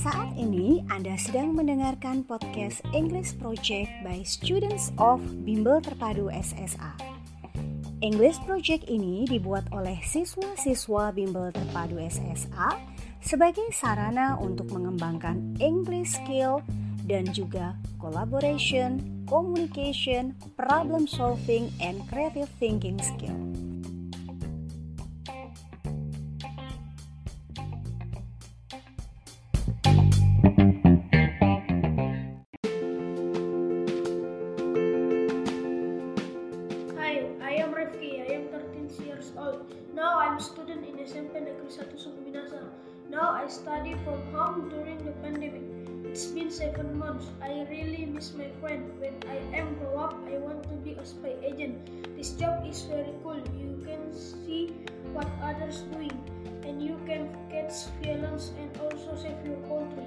Anda sedang mendengarkan podcast English Project by Students of Bimbel Terpadu SSA. English Project ini dibuat oleh siswa-siswa Bimbel Terpadu SSA sebagai sarana untuk mengembangkan English skill dan juga collaboration, communication, problem solving, and creative thinking skill. I am 13 years old. Now I'm a student in SMP Negeri 1 Suku Minasa. Now I study from home during the pandemic. It's been seven months. I really miss my friend. When I am grow up, I want to be a spy agent. This job is very cool. You can see what others doing, and you can catch violence and also save your country.